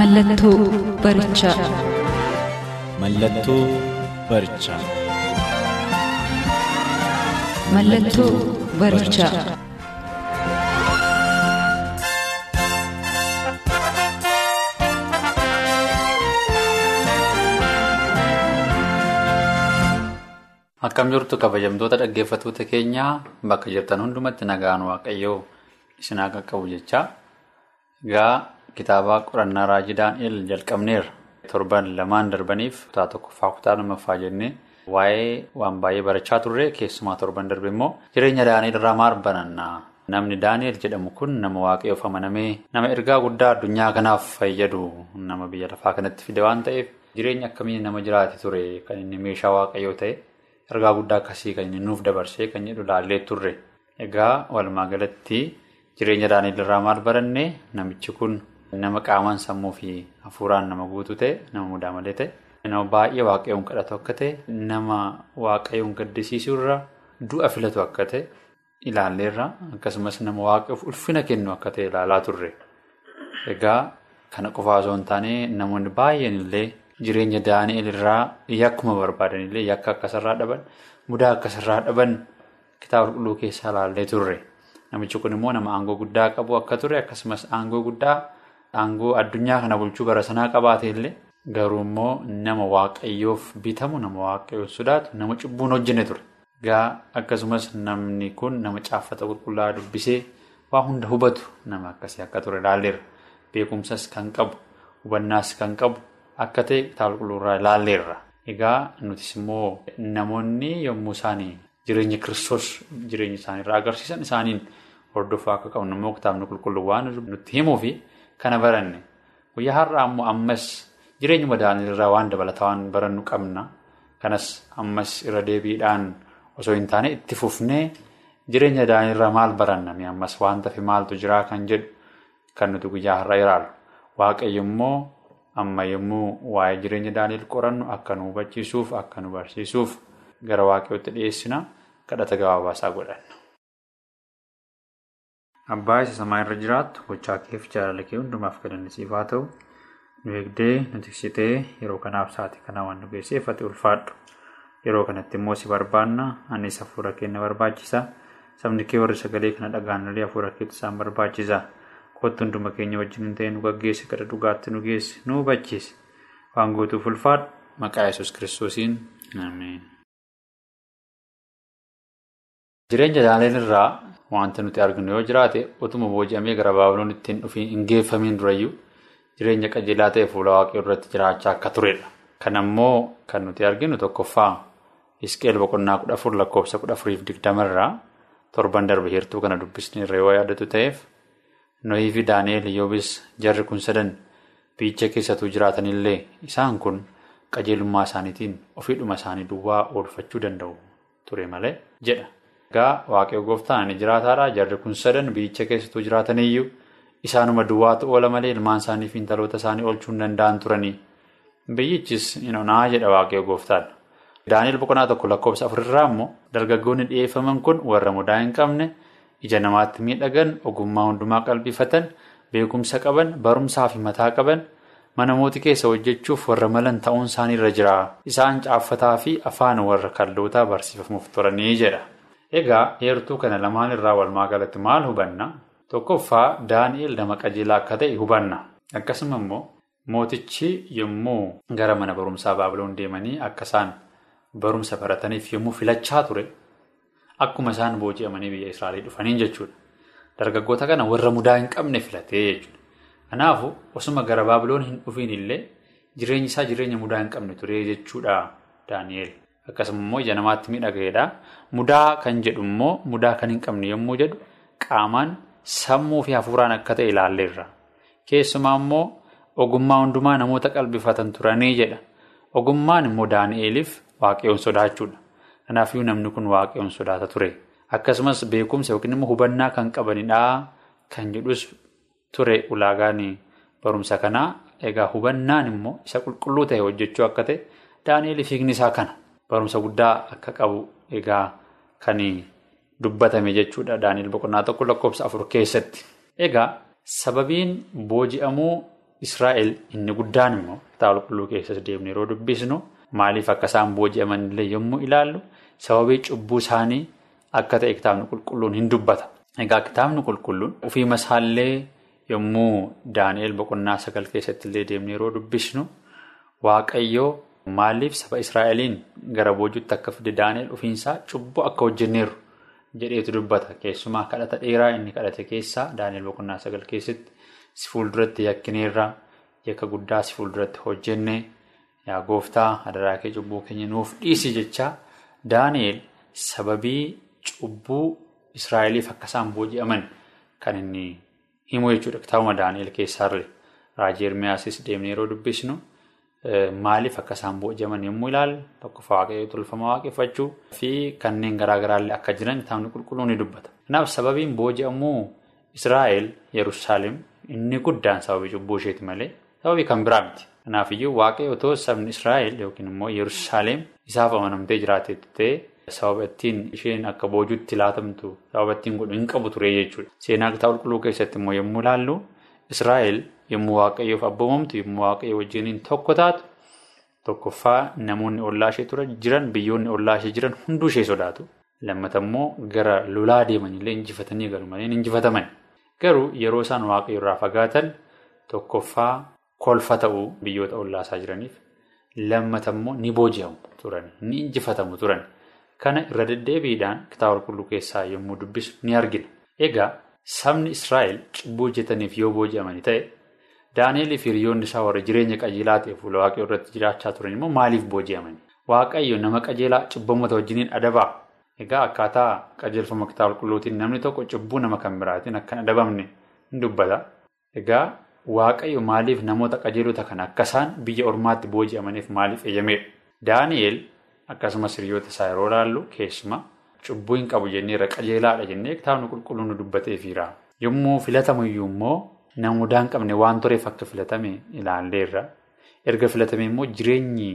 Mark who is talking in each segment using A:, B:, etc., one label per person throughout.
A: Mallattoo barichaa.
B: Mallattoo barichaa.
A: Mallattoo barichaa.
B: Akkam jirtu kabajamtoota dhaggeeffattoota keenyaa bakka jirtan hundumatti nagaan waaqayyoo isin haa qaqqabu jechaa. Egaa kitaaba qorannaa raajii Daani'el jalqabneerra. Torban lamaan darbaniif kutaa tokkoffaa kutaa lammaffaa jennee waa'ee waan baay'ee barachaa turre keessumaa torban darbe immoo jireenya Daani'el irraa maal barannaa? Namni Daani'el jedhamu kun nama waaqayyoof amanamee nama ergaa guddaa addunyaa kanaaf fayyadu nama biyya lafaa kanatti fide waan ta'eef jireenya akkamii nama jiraate ture kan inni meeshaa waaqayyoo ta'e ergaa guddaa akkasii kan inni nuuf dabarsee kan jedhu laallee turre. Egaa walumaa galatti jireenya Daani'el irraa maal baranne namichi kun nama qaamaan sammuu fi hafuuraan nama guutuu ta'e nama mudaa malee ta'e nama baay'ee waaqayyoon kadhatu akka ta'e nama waaqayyoon gaddisiisuu irra du'a filatu akka ta'e ilaalleerra akkasumas nama waaqayyoof ulfina kennu akka ta'e ilaalaa turre. Egaa kana qofaa osoo hin taane namoonni baay'een illee jireenya Daani'el irraa yakkuma barbaadan illee yakka akkasirraa dhaban mudaa akkasirraa dhaban kitaaba qulqulluu keessaa ilaallee turre. Namichi kun immoo nama aangoo guddaa qabu akka ture akkasumas aangoo guddaa aangoo addunyaa kana bulchuu bara sanaa qabaate illee garuu immoo nama waaqayyoof bitamu nama waaqayyoof sodaatu nama cubbuun hojjenne ture. Egaa akkasumas namni kun nama caaffata qulqullaa dubbisee waa hunda hubatu nama akkasii akka ture ilaalleerra. Beekumsas kan qabu hubannaas kan qabu akka ta'e kitaaba qulqulluurraa ilaalleerra. Egaa nutis immoo namoonni yommuu isaanii jireenya kiristoos jireenya isaaniirraa agarsiisan isaaniin hordofaa akka qabnu immoo kitaabni qulqulluu waan nutti himuu fi kana baranne guyyaa har'aa immoo ammas jireenya Daani'elirraa waan dabalataa waan barannu qabna kanas ammas irra deebiidhaan osoo hin taane itti fufnee jireenya Daani'elirraa maal baranna ammas waan tafe maaltu jiraa kan jedhu kan nuti guyyaa har'aa ilaallu waaqayyo immoo amma yommuu waa'ee jireenya Daani'el qorannu akka nu hubachiisuuf akka nu barsiisuuf. Gara waaqayyootti dhiyeessina kadhata gabaabaasaa godhanna. Abbaa isa samaa irra jiraattu gochaa keef jaalala kee hundumaaf galanisiif haa ta'u nu eegdee nu tiksitee yeroo kanaaf sa'aatii kanaa waan nu geesseef ati ulfaadhu. Yeroo kanatti immoo si barbaanna anis hafuura kee na barbaachisa. Sabni kee warri sagalee kana dhaga'anillee hafuura keetti isaan barbaachisa. Kottu hunduma keenya wajjin ta'e nu gaggeessi gara dhugaatti nu geessi nu hubachiisi. Waan gootuuf ulfaadhu maqaa yesus kiristoosiin ameen. Jireenya Daani'el irraa wanta nuti arginu yoo jiraate utuma booji'amee gara baabiloon ittiin dhufii hin geeffamiin durayyuu jireenya qajeelaa ta'e fuula waaqayyoo irratti jiraachaa akka turedha. Kan ammoo kan nuti arginu tokkoffaa Hisqeel boqonnaa kudha afur lakkoofsa kudha afuriif digdama irraa torban darbe heertuu kana dubbisni irra yoo yaadatu ta'eef Nohii fi Daani'el Iyyoobis jarri kun sadan biyyicha keessatuu jiraatanillee isaan kun qajeelummaa isaaniitiin ofiidhuma isaanii duwwaa oolfachuu danda'u ture malee jedha. Egaa waaqayyo gooftaan ani jiraataadha. Jarri kun sadan biyyicha keessatuu jiraataniyyuu isaanuma duwwaatu oola malee ilmaan isaanii fi intaloota isaanii oolchuu hin danda'an turanii. Biyyichis naa jedha waaqayyo gooftaadha. Daani'el boqonnaa tokko lakkoofsa afurirraa immoo dargaggoonni dhiyeeffaman kun warra mudaa hin qabne ija namaatti miidhagan ogummaa hundumaa qalbifatan beekumsa qaban barumsaa fi mataa qaban mana mootii keessa hojjechuuf warra malan ta'uun isaanii irra jira. Isaan caaffataa fi afaan warra kaldootaa barsiifamuuf turanii jedha. Egaa heertuu kana lamaan irraa walumaa galatti maal hubanna? Tokkoffaa Daani'el nama qajeelaa akka ta'e hubanna. Akkasuma immoo mootichi yommuu gara mana barumsaa Baabiloon deemanii akka isaan barumsa barataniif yommuu filachaa ture akkuma isaan booji'amanii biyya Israa'el dhufaniin jechuudha. Dargaggoota kana warra mudaa hin qabne filatee jechuudha. Kanaafuu osuma gara Baabiloon hin dhufiin illee jireenyi isaa jireenya mudaa hin qabne ture jechuudha Daani'el. Akkasuma immoo ija namaatti miidhagaadha. Mudaa kan jedhu immoo mudaa kan hin qabne yommuu jedhu qaamaan sammuu fi hafuuraan akka ta'e ilaalleerra. Keessumaa immoo ogummaa hundumaa namoota qalbifatan turanii jedha. Ogummaan immoo Daani'eeliif waaqayyoon sodaachuudha. Kanaafiyyuu namni kun waaqayyoon sodaata ture. Akkasumas beekumsa yookiin immoo hubannaa kan qabanidha kan jedhus ture ulaagaan barumsa kanaa. Egaa hubannaan immoo isa qulqulluu ta'e hojjechuu akka ta'e Daani'eel fiigni isaa kana barumsa guddaa akka qabu egaa kan dubbatame jechuudha. Daani'eel boqonnaa tokko lakkoofsa afur keessatti. Egaa sababiin booji'amuu Israa'el inni guddaan immoo kitaaba qulqulluu keessatti deemnee yeroo dubbisnu maaliif akka isaan booji'aman illee yommuu ilaallu sababii cubbuu isaanii akka ta'e kitaabni qulqulluun hin dubbata. Egaa kitaabni qulqulluun ofii masaallee yommuu Daani'eel boqonnaa sagal keessatti illee deemnee yeroo dubbisnu waaqayyoo maaliif saba Israa'eliin gara boojuutti akka fide Daani'eel ofiinsaa cubbuu akka hojjenneerru jedheetu dubbata. Keessumaa kadhata dheeraa inni kadhate keessaa Daani'eel boqonnaa sagal keessatti si fuulduratti yakkineerra yakka guddaa si fuulduratti hojjenne yaa gooftaa adaraa kee cubbuu keenya nuuf dhiisi jechaa Daani'eel sababii cubbuu Israa'eliif akka isaan booji'aman kan inni himu jechuudha. Kitaabuma Daani'eel keessaallee raajii Ermiyaasis deemnee yeroo dubbisnu maaliif akka isaan booji'aman yommuu ilaalu tokkoffaa waaqayyoo tolfama waaqeffachuu fi kanneen garaagaraallee akka jiran kitaabni qulqulluun ni dubbata. Kanaaf sababiin booji'amuu Israa'el Yerusaalem inni guddaan sababii cubbuu isheeti malee sababii kan biraa miti. Kanaafiyyuu waaqayyo otoo sabni Israa'el yookiin immoo Yerusaalem isaaf amanamtee jiraatetti ta'e sababa ittiin isheen akka boojuutti laatamtu sababa ittiin godhu hin qabu ture jechuudha. Seenaa kitaaba qulqulluu keessatti immoo yommuu ilaallu Israa'el yommuu waaqayyoof abboomamtu yommuu waaqayyo wajjiniin tokko taatu tokkoffaa namoonni ollaa ishee turan jiran biyyoonni ollaa ishee jiran hunduu ishee sodaatu. Lammata immoo gara lolaa deemanillee injifatanii galu malee injifataman. Garuu yeroo isaan waaqayyo irraa fagaatan tokkoffaa kolfa ta'uu biyyoota ollaa isaa jiraniif lammata immoo ni booji'amu turan ni injifatamu turan. Kana irra deddeebiidhaan kitaaba qulqulluu keessaa yommuu dubbisu ni argina. Egaa sabni Israa'el cubbuu hojjetaniif yoo booji'amani ta'e Daani'eel fi hiriyoonni isaa warra jireenya qajeelaa ta'e fuula waaqayyoo irratti jiraachaa turan immoo maaliif booji'amani? Waaqayyo nama qajeelaa cubbamoota wajjiniin adabaa? Egaa akkaataa qajeelfama kitaaba qulqulluutiin namni tokko cubbuu nama kan biraatiin akka hin adabamne hin dubbata. Egaa waaqayyo maaliif namoota qajeelota kana akka isaan biyya ormaatti booji'amaniif maaliif eeyyameedha? Daani'eel akkasumas hiriyoota isaa yeroo ilaallu keessumaa cubbuu hin qabu jennee irra qajeelaadha jennee kitaabni qulqulluun nu dubbateefiira. Yommuu filatamuyyuu immoo nama mudaa hin qabne waan tureef akka filatame ilaalleerra. Erga filatame immoo jireenyi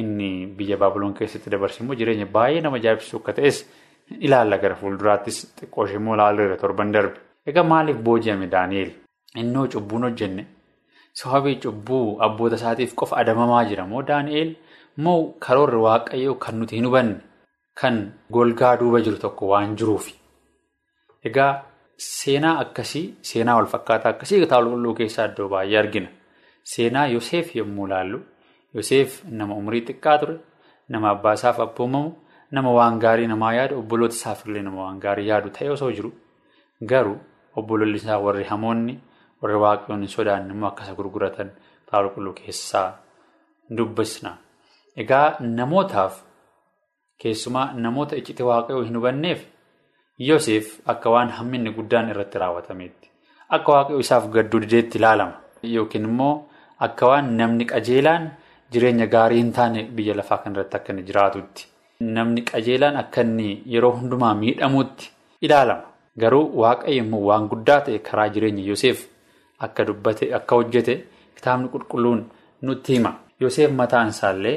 B: inni biyya Baabuloon keessatti dabarse immoo jireenya baay'ee nama ajaa'ibsiisu akka ta'es ilaalla gara fuulduraattis xiqqoo ishee immoo ilaalleerra torban darbe. Egaa maaliif booji'ame Daani'eel? Innoo cubbuun hojjenne sababii cubbuu abboota isaatiif qofa adamamaa jira moo Daani'eel moo karoorri waaqayyoo kan nuti hin hubanne kan golgaa duuba jiru tokko waan jiruufi. Egaa seenaa akkasii seenaa walfakkaataa akkasii kitaaba qulqulluu keessaa iddoo baay'ee argina. Seenaa Yoseef yommuu ilaallu Yoseef nama umrii xiqqaa ture nama abbaa isaaf abboomamu nama waan gaarii namaa yaadu obboloota isaaf illee nama waan gaarii yaadu ta'e osoo jiru garuu obbololli isaa warri hamoonni warri waaqayyoon hin sodaanne immoo akkasa gurguratan kitaaba qulqulluu keessaa dubbisna. Egaa namootaaf keessumaa namoota iccitii waaqayyoo hin hubanneef Yoseef akka waan hamminni guddaan irratti raawwatameetti. Akka waaqayyoo isaaf gadduu dideetti ilaalama. Yookiin immoo akka waan namni qajeelaan jireenya gaarii hin taane biyya lafaa kanarratti akka inni jiraatutti namni qajeelaan akka inni yeroo hundumaa miidhamuutti ilaalama. Garuu waaqayyo immoo waan guddaa ta'e karaa jireenya Yoseef akka dubbate akka hojjete kitaabni qulqulluun nutti hima. Yoseef mataan isaallee.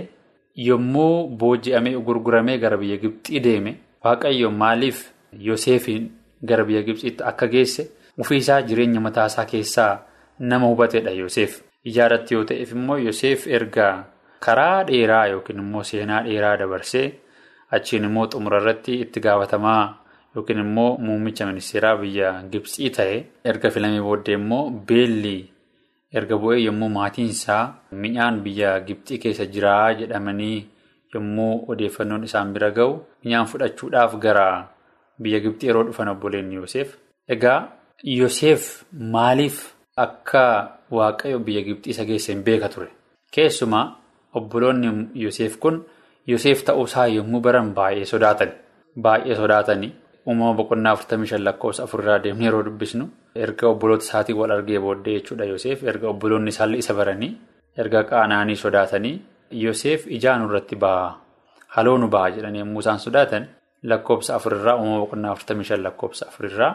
B: Yommuu booji'amee gurguramee gara biyya Gibxii deeme waaqayyo maaliif Yoseefiin gara biyya Gibxiitti akka geesse ofiisaa jireenya mataasaa keessaa nama hubatedha Yoseef. Ijaaratti yoo ta'eef immoo Yoseef erga karaa dheeraa yookiin immoo seenaa dheeraa dabarsee achiin immoo xumura irratti itti gaafatamaa yookiin immoo muummicha ministeeraa biyya Gibxii ta'e erga filamee booddee immoo beelli. Erga bu'ee yommuu maatiin isaa midhaan biyya Gibxii keessa jiraa jedhamanii yommuu odeeffannoon isaan bira ga'u midhaan fudhachuudhaaf gara biyya Gibxii yeroo dhufan obboleenni Yoseef. Egaa Yoseef maaliif akka waaqayyo biyya Gibxii isa geesse hin beeka ture? Keessumaa obboloonni Yoseef kun Yoseef ta'uusaa yommuu baran baay'ee sodaatan. Baay'ee sodaatanii uumama boqonnaa afurtamii shan lakkoofsa afurraa deemnee yeroo dubbisnu erga obboloota isaatii wal argee booddee jechuudha Yoseef erga obboloonni isaallee isa baranii erga qaana'anii sodaatanii Yoseef ijaan irratti ba'a haloo nu ba'a jedhanii yommuu isaan sodaatan lakkoofsa afurirraa uumama boqonnaa afurtamii shan lakkoofsa afurirraa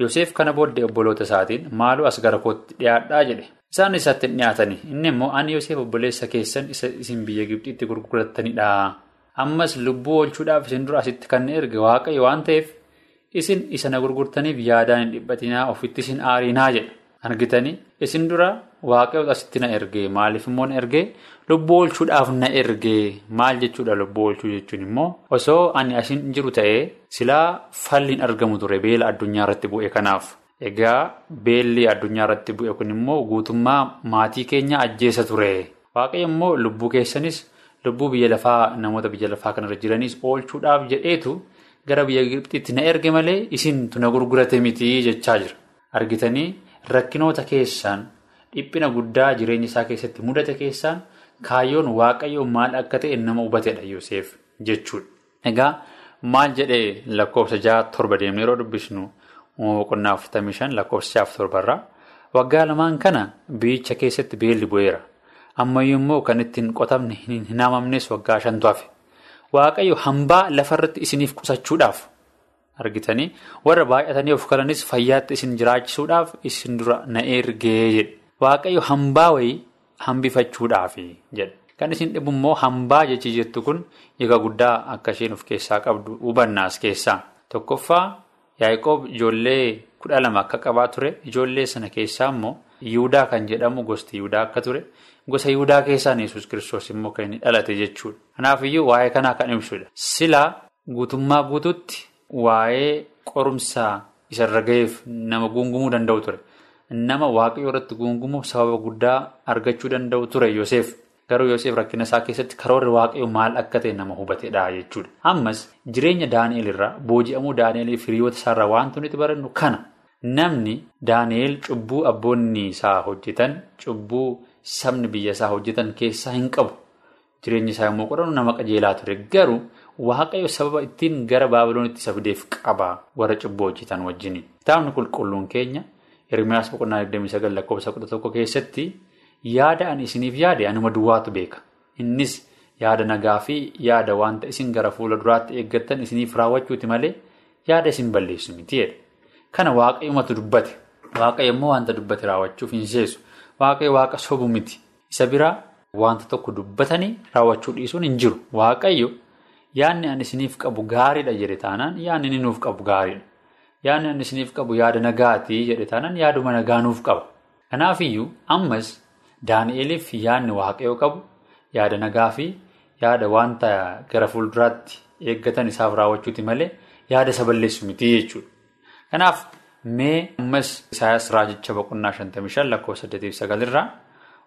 B: Yoseef kana booddee obboloota isaatiin maaloo as gara kootti dhiyaadhaa jedhe. Isaan isatti hin dhiyaatanii inni immoo ani Yoseef obboleessa keessan isa isin biyya Gibxiitti gurguratanidha. Ammas lubbuu oolchuudhaaf isin dura asitti kan erge waaqayyo waan ta'eef isin isa na gurgurtaniif yaadaan hin dhiphatinaa ofitti isin aariinaa jedha. Argitanii isin dura waaqayyoota asitti na erge maaliif immoo na erge lubbuu oolchuudhaaf na erge maal jechuudha lubbuu oolchuu jechuun immoo osoo ani asin jiru ta'ee silaa falli hin argamu ture beela addunyaa irratti bu'e kanaaf. Egaa beelli addunyaa irratti bu'e kun immoo guutummaa maatii keenya ajjeesa ture. Waaqayyo immoo lubbuu keessanis lubbuu biyya lafaa namoota biyya lafaa kanarra jiranis oolchuudhaaf jedheetu gara biyya Gibxiitti na erge malee isintu na gurgurate miti jechaa jira. Argitanii rakkinoota keessaan dhiphina guddaa jireenya isaa keessatti mudate keessaan kaayyoon waaqayyoo maal akka ta'e nama hubatedha Yoseef jechuudha. Egaa maal jedhee lakkoofsa ja'a torba deemnee yeroo dubbisnu. Boqonnaa afurtamii shan lakkoofsa ja'a torbarraa waggaa lamaan kana biyyicha keessatti beelli bu'eera. Ammayyuu immoo kan ittiin qotamne hin haamamnes waggaa shantu hafe. Waaqayyo hambaa lafarratti isiniif qusachuudhaaf argitanii warra baay'atanii of kalanis fayyaatti isin jiraachisuudhaaf isin dura na ergee jedhe. Waaqayyo hambaa wayii hambifachuudhaaf jedhe. Kan isin dhibu immoo hambaa jechi jettu kun hiika guddaa akka isheen of keessaa qabdu hubannaas keessaa. Tokkoffaa. Yaaqoob ijoollee kudha lama akka qabaa ture ijoollee sana keessaa immoo Yihudaa kan jedhamu gosti Yihudaa akka ture gosa Yihudaa keessaan Yesuus kiristoos immoo kan inni dhalate jechuudha. Kanaafiyyuu waa'ee kanaa kan ibsudha. Silaa guutummaa guutuutti waa'ee qorumsaa isarra ga'eef nama guungumuu danda'u ture. Nama waaqayyoo irratti guungumuuf sababa guddaa argachuu danda'u ture Yoseef. Garuu Yoseef rakkina isaa keessatti karoorri waaqayyoo maal akka ta'e nama hubatedha jechuudha. Ammas jireenya Daani'eel irraa booji'amuu Daani'eel firiyoota isaarraa wanti nuti barannu kana. Namni Daani'eel cubbuu abboonni isaa hojjetan cubbuu sabni biyya isaa hojjetan keessaa hin qabu. Jireenya isaa yommuu qorannu nama qajeelaa ture. Garuu waaqayyo sababa ittiin gara Baabiloonitti isa fideef qaba warra cubbuu hojjetan wajjin. Kitaabni qulqulluun keenya Hirmiyaas boqonnaa 29 lakkoofsa 11 keessatti. Yaada ani isiniif yaade anuma duwwaatu beeka. Innis yaada nagaa fi yaada wanta isin gara fuula duraatti eeggattan isiniif raawwachuuti malee yaada isin balleessu miti jedha. Kana waaqayyumatu dubbate. Waaqayyo immoo wanta dubbate raawwachuuf hin seesu. Waaqayyo waaqa sobu miti. Isa biraa wanta tokko dubbatanii raawwachuu dhiisuun hin jiru. Waaqayyo yaadni ani isiniif qabu gaariidha jedhe taanaan yaadni inni nuuf qabu gaariidha. Yaadni ani isiniif qabu yaada nagaatii jedhe taanaan yaaduma nagaa nuuf qaba. Kanaafiyyuu ammas. Daani'eliif yaadni waaqayyoo qabu yaada nagaa fi yaada wanta gara fuulduraatti eeggatan isaaf raawwachuuti malee yaada isa balleessu miti jechuudha. Kanaaf mee ammas Isaayaas raajicha boqonnaa 55 lakkoofsa 8 irraa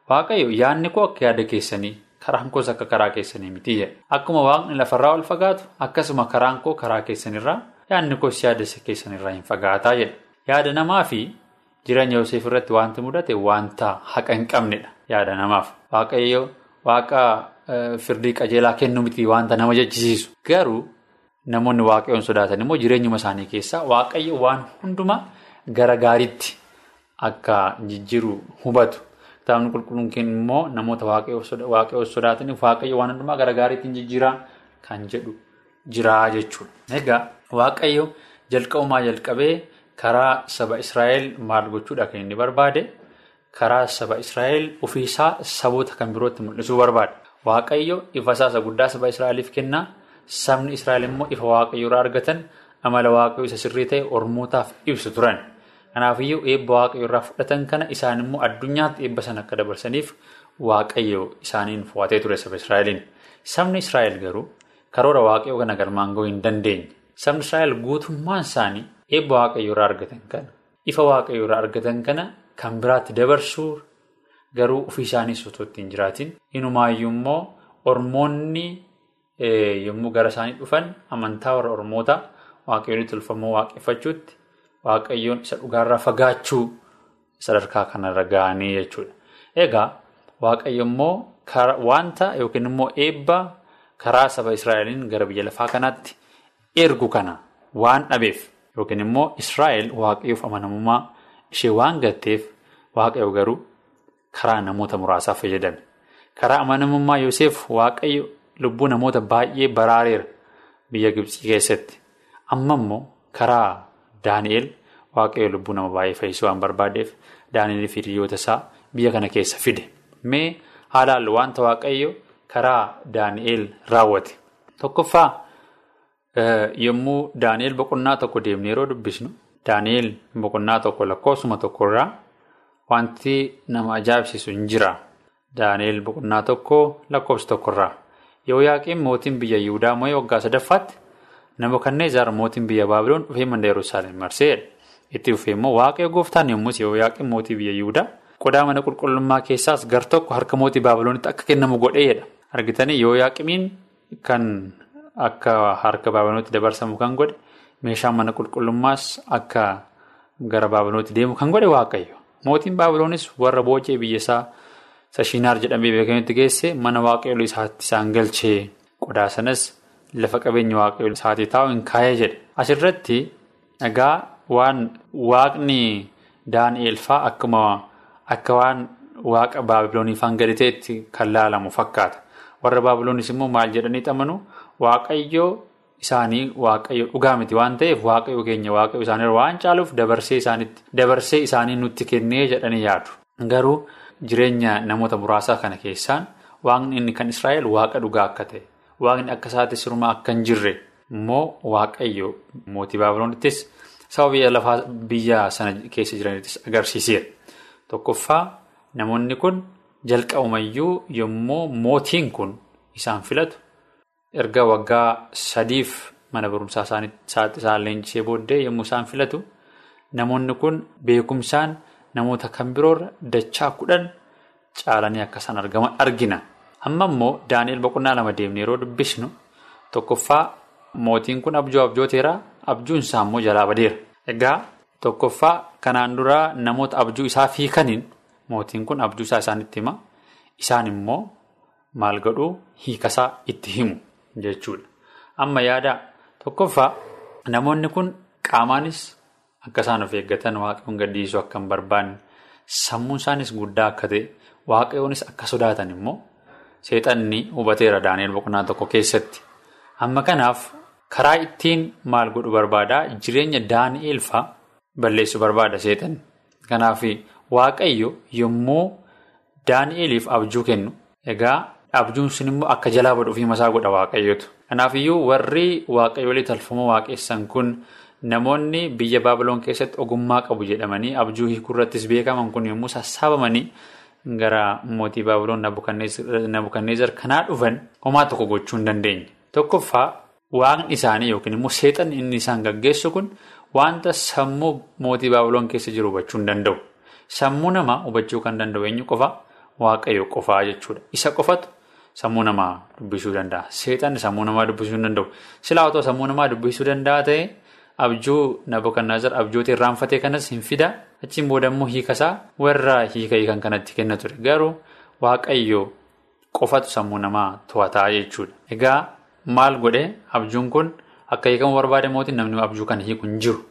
B: waaqayyo yaadni koo akka yaada keessanii karaan koos akka karaa keessanii miti jedha. Akkuma waaqni lafarraa ol fagaatu akkasuma karaan koo karaa keessanirraa yaadni koos yaada keessanirraa hin fagaataa jedha. Yaada namaa fi Jireenya Yoseef irratti wanti mudate wanta haqa hin qabnedha yaada namaaf. Waaqayyo waaqa firdii qajeelaa kennu miti wanta nama jechisiisu. Garuu namoonni waaqayyoon sodaatan immoo jireenyuma isaanii keessaa waaqayyo waan hundumaa gara gaariitti akka jijjiiru hubatu. Kitaabni qulqulluun keenya immoo namoota waaqayyoon sodaataniif waaqayyo waan hundumaa gara gaariitti jijjiiraa kan jedhu jiraa jechuudha. Egaa waaqayyo jalqabumaa jalqabee. Karaa saba Israa'el maal gochuudha kan inni barbaade karaa saba Israa'el ofiisaa saboota kan birootti mul'isuu barbaada. Waaqayyo ifa isaa guddaa saba Israa'eliif kennaa sabni Israa'el immoo ifa waaqayyo irraa argatan amala waaqayyo isa sirrii ta'e ormootaaf ibsu turan. Kanaafiyyuu eebba waaqayyo irraa fudhatan kana isaan immoo addunyaatti eebba sana akka dabarsaniif waaqayyo isaaniin fo'atee ture saba Israa'eliin. Sabni Israa'el garuu karoora waaqayyo kana galmaan gahuu hin dandeenye. Sabni Israa'el guutummaan isaanii. Eebba waaqayyo irraa argatan kana ifa waaqayyo irraa argatan kana kan biraatti dabarsuu garuu ofii isaanii osoo ittiin jiraatin inumaayyuu immoo ormoonni yommuu gara isaanii dhufan amantaa warra ormoota waaqayyoon tolfamoo waaqeffachuutti waaqayyoon isa dhugaarraa fagaachuu sadarkaa kanarra ga'anii jechuudha. Egaa waaqayyo immoo wanta yookiin immoo eebba karaa saba Israa'eliin gara biyya lafaa kanaatti ergu kana. waan dhabeef yookiin immoo Israa'el waaqayyoof amanamummaa ishee waan gatteef waaqayyo garuu karaa namoota muraasaaf fayyadame. Karaa amanamummaa Yoseef waaqayyo lubbuu namoota baay'ee baraareera biyya Gibxii keessatti. Amma immoo karaa Daani'el waaqayyo lubbuu nama baay'ee fayyisuu waan barbaadeef Daani'el fi hiriyoota isaa biyya kana keessa fide. Mee haalaan wanta waaqayyo karaa Daani'el raawwate. Tokkoffaa yommuu Daani'el boqonnaa tokko deemnee yeroo dubbisnu Daani'el boqonnaa tokko lakkoofsuma tokkorraa wanti nama ajaa'ibsiisu hin jira. Daani'el boqonnaa tokko lakkoofsa tokkorraa. Yooyaaqiin mootiin biyya Yihudaa moo'ee waggaa sadaffaatti Nabukadneezar mootiin biyya Baabiloon dhufee manda Yerusaalem marseedha. Itti dhufee immoo waaqayyo gooftaan yommus Yooyaaqiin mootii biyya Yihudaa qodaa mana qulqullummaa keessaas gar tokko harka mootii Baabiloonitti akka kennamu godheedha. Argitanii Yooyaaqimiin kan akka harka Baabiloonitti dabarsamu kan godhe meeshaan mana qulqullummaas akka gara Baabiloonitti deemu kan godhe waaqayyo. Mootiin Baabiloonis warra boocee biyya isaa Sashinaar jedhamee beekamutti geesse mana waaqayyoo isaatti isaan galchee qodaa sanas lafa qabeenya waaqayyoo isaatii taa'u hin kaayee jedhe. Asirratti egaa waan waaqni Daani'eel fa'aa akkuma akka waan waaqa Baabiloonii faan gadi ta'etti kan laalamu fakkaata. Warra Baabiloonis immoo maal jedhanii xamanu waaqayyoo isaanii waaqayyo dhugaa miti waan ta'eef waaqayyo keenya waaqayyo isaanii waan caaluuf dabarsee isaanii nutti kennee jedhanii yaadu. Garuu jireenya namoota muraasaa kana keessaan waaqni inni kan Israa'el waaqa dhugaa akka ta'e waaqni akka isaatti sirumaa akka hin jirre immoo waaqayyo mootii Baabiloonittis saba biyya lafaa biyya sana keessa jiranittis agarsiiseera. Tokkoffaa namoonni kun jalqabumayyuu yommuu mootiin kun isaan filatu erga waggaa sadiif mana barumsaa isaan leenjisee booddee yommuu isaan filatu namoonni kun beekumsaan namoota kan biroorra dachaa kudhan caalanii akka isaan argina. Amma immoo Daani'el boqonnaa lama deemnee yeroo dubbisnu tokkoffaa mootiin kun abjuu abjooteera abjuun isaa immoo jalaa badeera. Egaa tokkoffaa kanaan duraa namoota abjuu isaa fiikaniin mootiin kun abjuu isaa isaanitti hima. Isaan immoo maal godhuu hiikasaa itti himu jechuudha. Amma yaada tokkoffaa namoonni kun qaamaanis akka isaan of eeggatan waaqayyoon gadhiisuu akka hin barbaanne sammuun isaanis guddaa akka ta'e waaqayyoonis akka sodaatan immoo seexanni hubateera Daani'el boqonnaa tokko keessatti. Amma kanaaf karaa ittiin maal godhu barbaadaa jireenya Daani'el fa'aa balleessuu barbaada seexanni. Kanaaf waaqayyo yommuu Daani'eliif abjuu kennu egaa abjuun sun immoo akka jalaa badhuuf himasaa godha waaqayyotu. Kanaafiyyuu warri waaqayyoolii talfamoo waaqessan kun namoonni biyya Baabiloon keessatti ogummaa qabu jedhamanii abjuu hiikuurrattis beekaman kun yommuu sassaabamanii gara mootii Baabiloon Nabukadneezar kanaa dhufan homaa tokko gochuu hin dandeenye. Tokkoffaa waaqni isaanii yookiin immoo seexanni inni isaan gaggeessu kun wanta sammuu mootii Baabiloon keessa jiru hubachuu hin danda'u. Sammuu namaa hubachuu kan danda'u eenyu qofa waaqayyo qofaa jechuudha. Isa qofatu sammuu namaa dubbisuu danda'a. Seexanni sammuu namaa dubbisuu hin danda'u. Silaa otoo sammuu namaa dubbisuu danda'a ta'e abjuu Nabukadneezar abjoota irraanfatee kanas hin fida. Achiin booda immoo hiikasaa warra hiika hiikan kanatti kenna ture. Garuu waaqayyo qofatu sammuu namaa to'ataa jechuudha. Egaa maal godhee abjuun kun akka hiikamu barbaade mootiin namni abjuu kana hiiku hin jiru.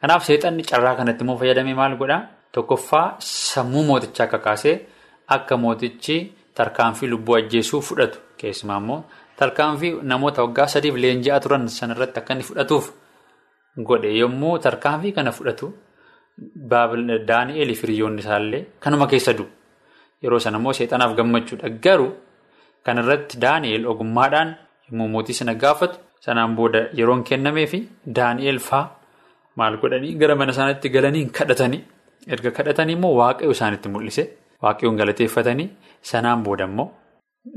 B: Kanaaf seexanni carraa kanatti immoo fayyadamee maal godhaa? Tokkoffaa sammuu mootichaa kakaasee akka mootichi tarkaanfii lubbuu ajjeesuu fudhatu keessumaa immoo tarkaanfii namoota waggaa sadiif leenji'aa turan sanarratti akka inni fudhatuuf godhe yommuu tarkaanfii kana fudhatu Daani'eel fi hiriyoonni isaallee kanuma keessa du'u. Yeroo sana immoo seexanaaf gammachuudha. Garuu kanarratti Daani'eel ogummaadhaan yommuu mootii sana gaafatu sanaan booda yeroon kennamee fi Daani'eel fa'aa maal godhanii gara mana isaaniitti galanii kadhatanii erga kadhatanii immoo waaqayyo isaanitti mul'ise waaqayyoon galateeffatanii sanaan booda immoo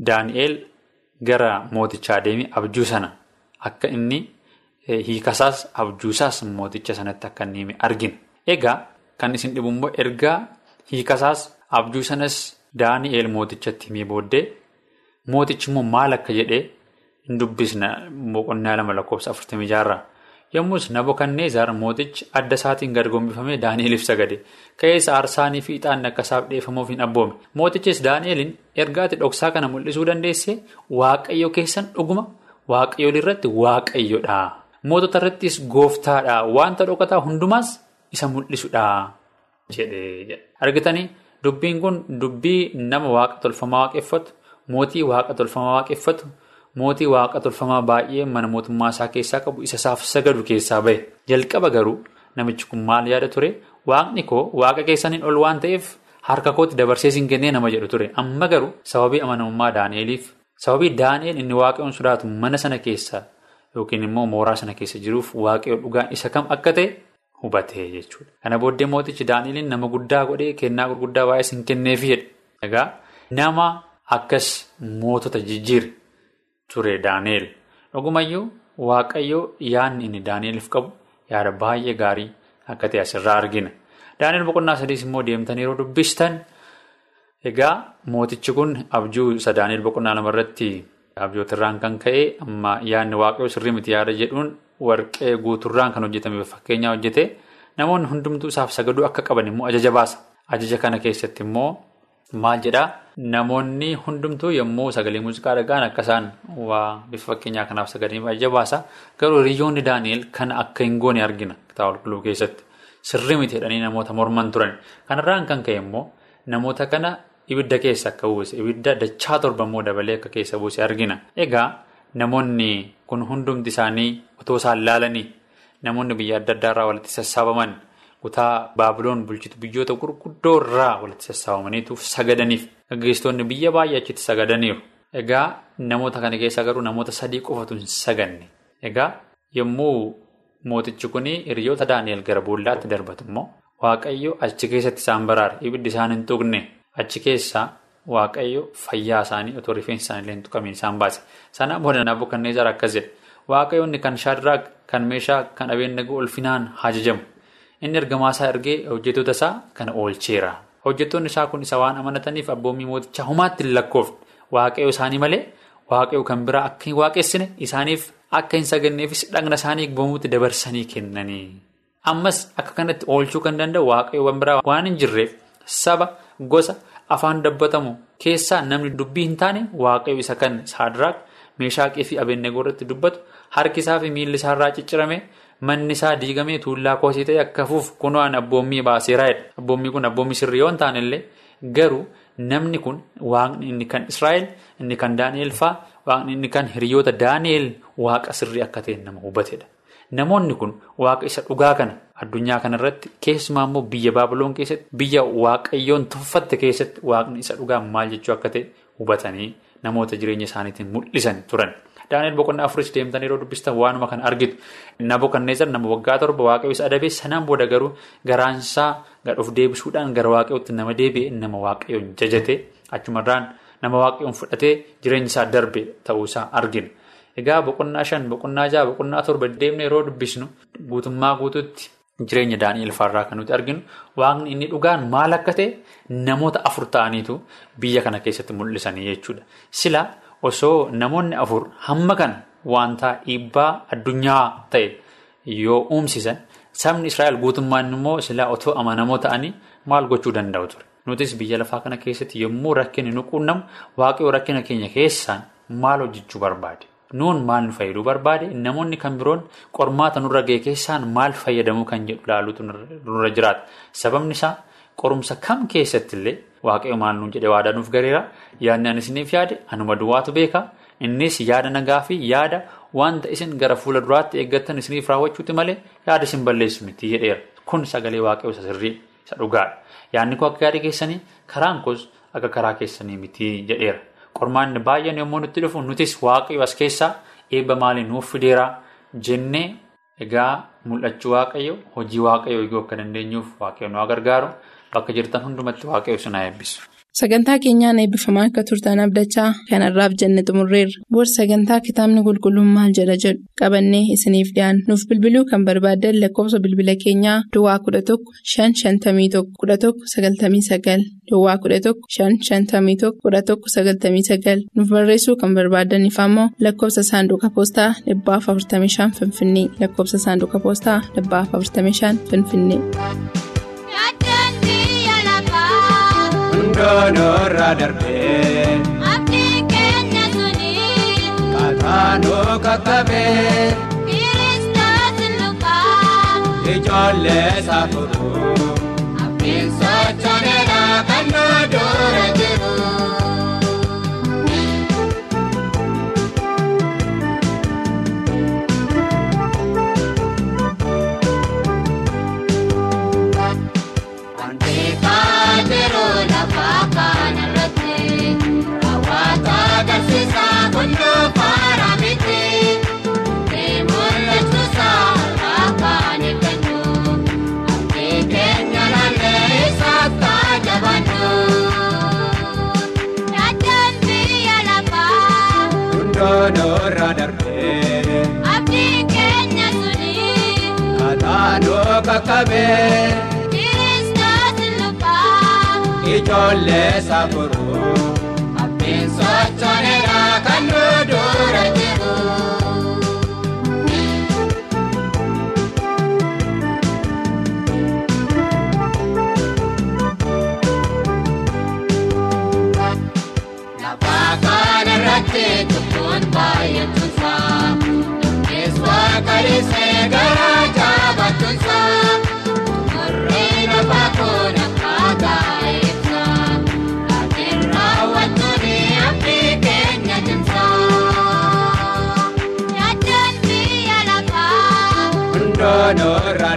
B: Daani'eel gara mootichaa deemee abjuu sana akka inni hiikasaas abjuusaas mooticha sanatti akka inni argina. Egaa kan isin dhibu immoo ergaa hiikasaas abjuu sanas Daani'eel mootichatti himee booddee mootichi immoo maal akka jedhee hin dubbisna boqonnaa lama lakkoofsa afurtamii jaarraa. Yommus Nabukadneezar mootichi adda isaatiin gad gombifamee Daani'eliif sagade. Ka'eessa aarsaanii fi ixaanni akka isaaf dhiyeeffamuuf hin abboome. Mootichis Daani'eliin ergaati dhoksaa kana mul'isuu dandeesse waaqayyo keessan dhuguma waaqayyoon irratti waaqayyodha. Mootota irrattis gooftaadha. Wanta dhokataa hundumaas isa mul'isudha jedhe argitanii dubbiin kun dubbii nama waaqa tolfamaa waaqeffatu mootii waaqa tolfamaa waaqeffatu mootii waaqa tolfamaa baay'ee mana mootummaa isaa keessaa qabu isa isaaf sagadu keessaa bahe jalqaba garuu namichi kun maal yaada ture? Waaqni koo waaqa keessaniin ol waan ta'eef harka kootti dabarsee siin kennee nama jedhu ture. Amma garuu sababii amanamummaa daani'eliif sababii daani'el inni waaqayyoon sodaatu mana sana keessa yookiin immoo mooraa sana keessa jiruuf waaqayyo dhugaan isa kam akka ta'e hubatee jechuudha. Kana booddee mootichi daani'eliin nama guddaa godhee kennaa gurguddaa baay'ee siin kenneefi jedhe. Egaa nama akkas mootota jijjiire ture daani'el dhugumayyuu waaqayyoo yaadni inni daani'eliif qabu yaada baay'ee gaarii akka ta'e asirraa argina. Daani'el boqonnaa sadiis immoo deemtanii yeroo dubbistan egaa mootichi kun abjuu isa daani'el boqonnaa lamarratti abjootirraan kan ka'e amma yaadni waaqayyoo sirrii miti yaada jedhuun warqee guuturraan kan hojjetame fakkeenyaa hojjete namoonni hundumtuu isaaf sagaduu akka qaban immoo ajaja baasa. Ajaja kana keessatti immoo maal jedhaa namoonni hundumtuu yommuu sagalee muuziqaa dhaga'an akka isaan waa bifa fakkeenyaa kanaaf sagalee ajaja baasa garuu hiriyoonni daani'el kana akka hin goone argina kitaaba qulqulluu keessatti. Sirrii miti jedhanii namoota morman turan. Kanarraan kan ka'e immoo namoota kana ibidda keessa akka buuse ibidda dachaa torba immoo dabalee akka keessa buuse argina. Egaa namoonni kun hundumti isaanii otoo isaan laalanii namoonni biyya adda addaa irraa walitti sassaabaman kutaa baabiloon bulchitu biyyoota gurguddoo irraa walitti sassaabamaniituuf sagadaniif gaggeessitoonni biyya baay'ee achitti sagadaniiru. Egaa namoota kana keessaa garuu namoota sadii qofatu hin saganne. Egaa yommuu Mootichi kun hiriyoota Daani'el gara boollaatti darbatu immoo Waaqayyo achi keessatti isaan baraare ibiddi isaan hin tuqne achi keessaa Waaqayyo fayyaa isaanii otoo rifeensi isaanii illee hin tuqamiin isaan baase. Sanaan booda Nabukadneezar akkas jedhe Waaqayyoonni kan Shaadiraak kan meeshaa kan Abeenagoo ulfinaan hajajamu inni ergamaasaa ergee hojjettoota isaa kana oolcheera. Hojjettoonni isaa kun isa waan amanataniif abboommii mootichaa humaatti hin lakkoofne Waaqayyo isaanii malee Waaqayyo kan biraa akka hin waaqessine isaaniif. Akka hin saganneefis dhagna isaanii gbamuutti dabarsanii kennanii. Ammas akka kanatti oolchuu kan danda'u waaqayyoowwan biraa waan hin jirreef saba gosa afaan dubbatamu keessaa namni dubbii hin taane waaqayyo isa kan saadiraak meeshaaqii fi abeenagoo irratti dubbatu harki isaa fi miilli isaa irraa ciccirame manni isaa diigamee tuullaa koosii ta'e akka fuuf kunuun abboommii baaseeraa jedha. Abboommii kun abboommii sirrii yoo hin taanellee garuu namni kun waaqni inni kan Israa'el inni kan Daani'el fa'aa waaqni inni kan hiriyoota Daani'el waaqa sirrii akka ta'e nama hubatedha. Namoonni kun waaqa isa dhugaa kana addunyaa kanarratti keessumaa immoo biyya Baabiloon keessatti biyya waaqayyoon tuffatte keessatti waaqni isa dhugaa maal jechuu akka ta'e hubatanii namoota jireenya isaaniitiin mul'isan turan. Daani'el boqonnaa afuris deemtanii yeroo dubbistan waanuma kana argitu. Nabukadneezar nama waggaa torba waaqayyo isa adabee sanaan booda garuu garaansaa gadhuuf deebisuudhaan gara waaqayyootti nama deebi'e nama waaqayyoon jajate achumarraan nama waaqayyoon fudhatee jireenya isaa darbe ta'uusaa argina. Egaa boqonnaa shan boqonnaa jaha boqonnaa torba deemnee yeroo dubbisnu guutummaa guutuutti jireenya Daani'el faarraa kan nuti arginu waaqni inni dhugaan maal akka ta'e namoota afur ta'aniitu biyya kana keessatti mul'isanii jechuudha. Sila osoo namoonni afur hamma kana wanta dhiibbaa addunyaa ta'e yoo uumsisan sabni Israa'el guutummaan immoo silaa otoo amanamoo ta'anii maal gochuu danda'u ture. Nutis biyya lafaa kana keessatti yommuu rakkinni nu quunnamu waaqayyo rakkina keenya keessaan maal hojjechuu barbaade? Nuun maal nu fayyaduu barbaade? Namoonni kan biroon qormaata nurra ga'e keessaan maal fayyadamuu kan jedhu ilaaluutu nurra jiraata. Sababni isaa qorumsa kam keessatti illee waaqayyo maal nuun jedhee waadaa nuuf gareera. Yaadni ani isiniif yaade anuma duwwaatu beeka. Innis yaada nagaa fi yaada wanta isin gara fuula duraatti eeggattan isiniif raawwachuuti malee yaada isin balleessu miti jedheera. Kun sagalee waaqayyo isa sirrii isa dhugaadha. Yaadni koo akka yaada keessanii karaan koos akka karaa keessanii miti jedheera. Qormaanni baay'een yommuu nutti dhufu nutis waaqayyo as keessaa eebba maalii nuuf fideera jennee egaa mul'achuu waaqayyo hojii waaqayyo eeguu akka dandeenyuuf waaqayyo nu gargaaru bakka jirtan hundumatti waaqayyo sun haa eebbisu.
C: Sagantaa keenyaan eebbifamaa akka turtan abdachaa kanarraaf jenne xumurreerra. Booda sagantaa kitaabni qulqulluun maal jedha jedhu qabannee isiniif dhiyaanna. Nuuf bilbiluu kan barbaaddan lakkoofsa bilbila keenyaa Duwwaa kudha tokko shan shantamii tokko kudha tokko sagaltamii sagal Duwwaa kudha tokko shan shantamii tokko kudha tokko sagaltamii sagal nuuf barreessuu kan barbaadaniif ammoo lakkoofsa saanduqa poostaa dhibbaaf afurtamii shan Finfinnee lakkoofsa saanduqa poostaa dhibbaaf afurtamii shan Finfinnee.
D: Jonoora darbee.
E: Abdiin keenya sunii.
D: Kataanoo kakabee.
E: Kiristaas lufaa.
D: Ijoollee saafuruu.
E: Abdiin sochoonedha kan noo dura. Kiristoosi lubbaa.
D: Ijoollee saaburuu.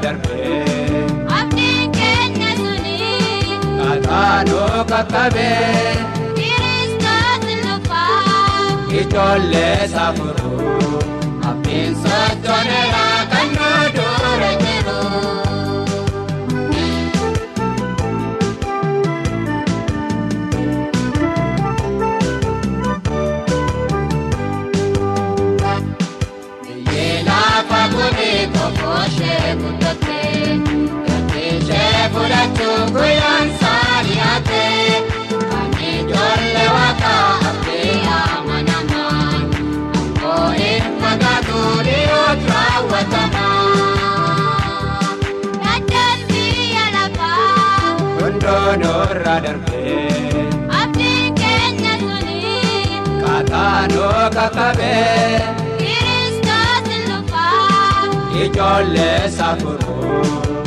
D: darbee.
E: Abdiin keenya suni.
D: Kataanoo kakkabee.
E: Kiristoos lufaa.
D: Ijoollee saafuruu.
E: Abdiin
D: sochooneera. noorra darbee.
E: Aftiin keenya tuni.
D: Kataanoo kakabee.
E: Kiristoos lufaa.
D: Ijoollee safuruu.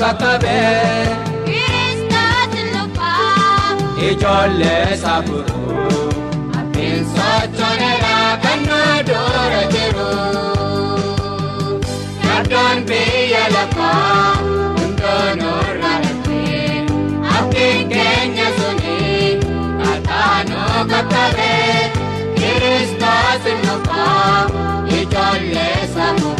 D: qaqqabee.
E: Kiristoos lubbaa.
D: Ijoollee e
E: saaburuu. Abbiin sochooneraa kan nu dura jiru. Yardoon biyya lafaa
D: hundoo nurra darbee.
E: Abdiin keenya suni
D: qaqqaanuu qaqqabee.
E: Kiristoos lubbaa.
D: Ijoollee
E: e saaburuu.